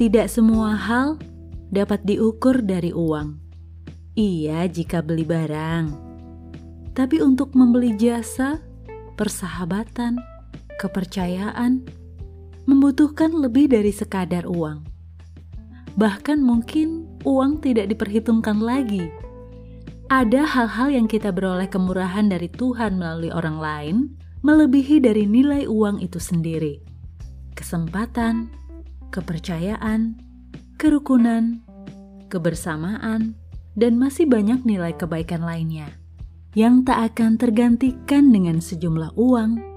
Tidak semua hal dapat diukur dari uang. Iya, jika beli barang, tapi untuk membeli jasa, persahabatan, kepercayaan membutuhkan lebih dari sekadar uang. Bahkan, mungkin uang tidak diperhitungkan lagi. Ada hal-hal yang kita beroleh kemurahan dari Tuhan melalui orang lain, melebihi dari nilai uang itu sendiri. Kesempatan, kepercayaan, kerukunan, kebersamaan, dan masih banyak nilai kebaikan lainnya yang tak akan tergantikan dengan sejumlah uang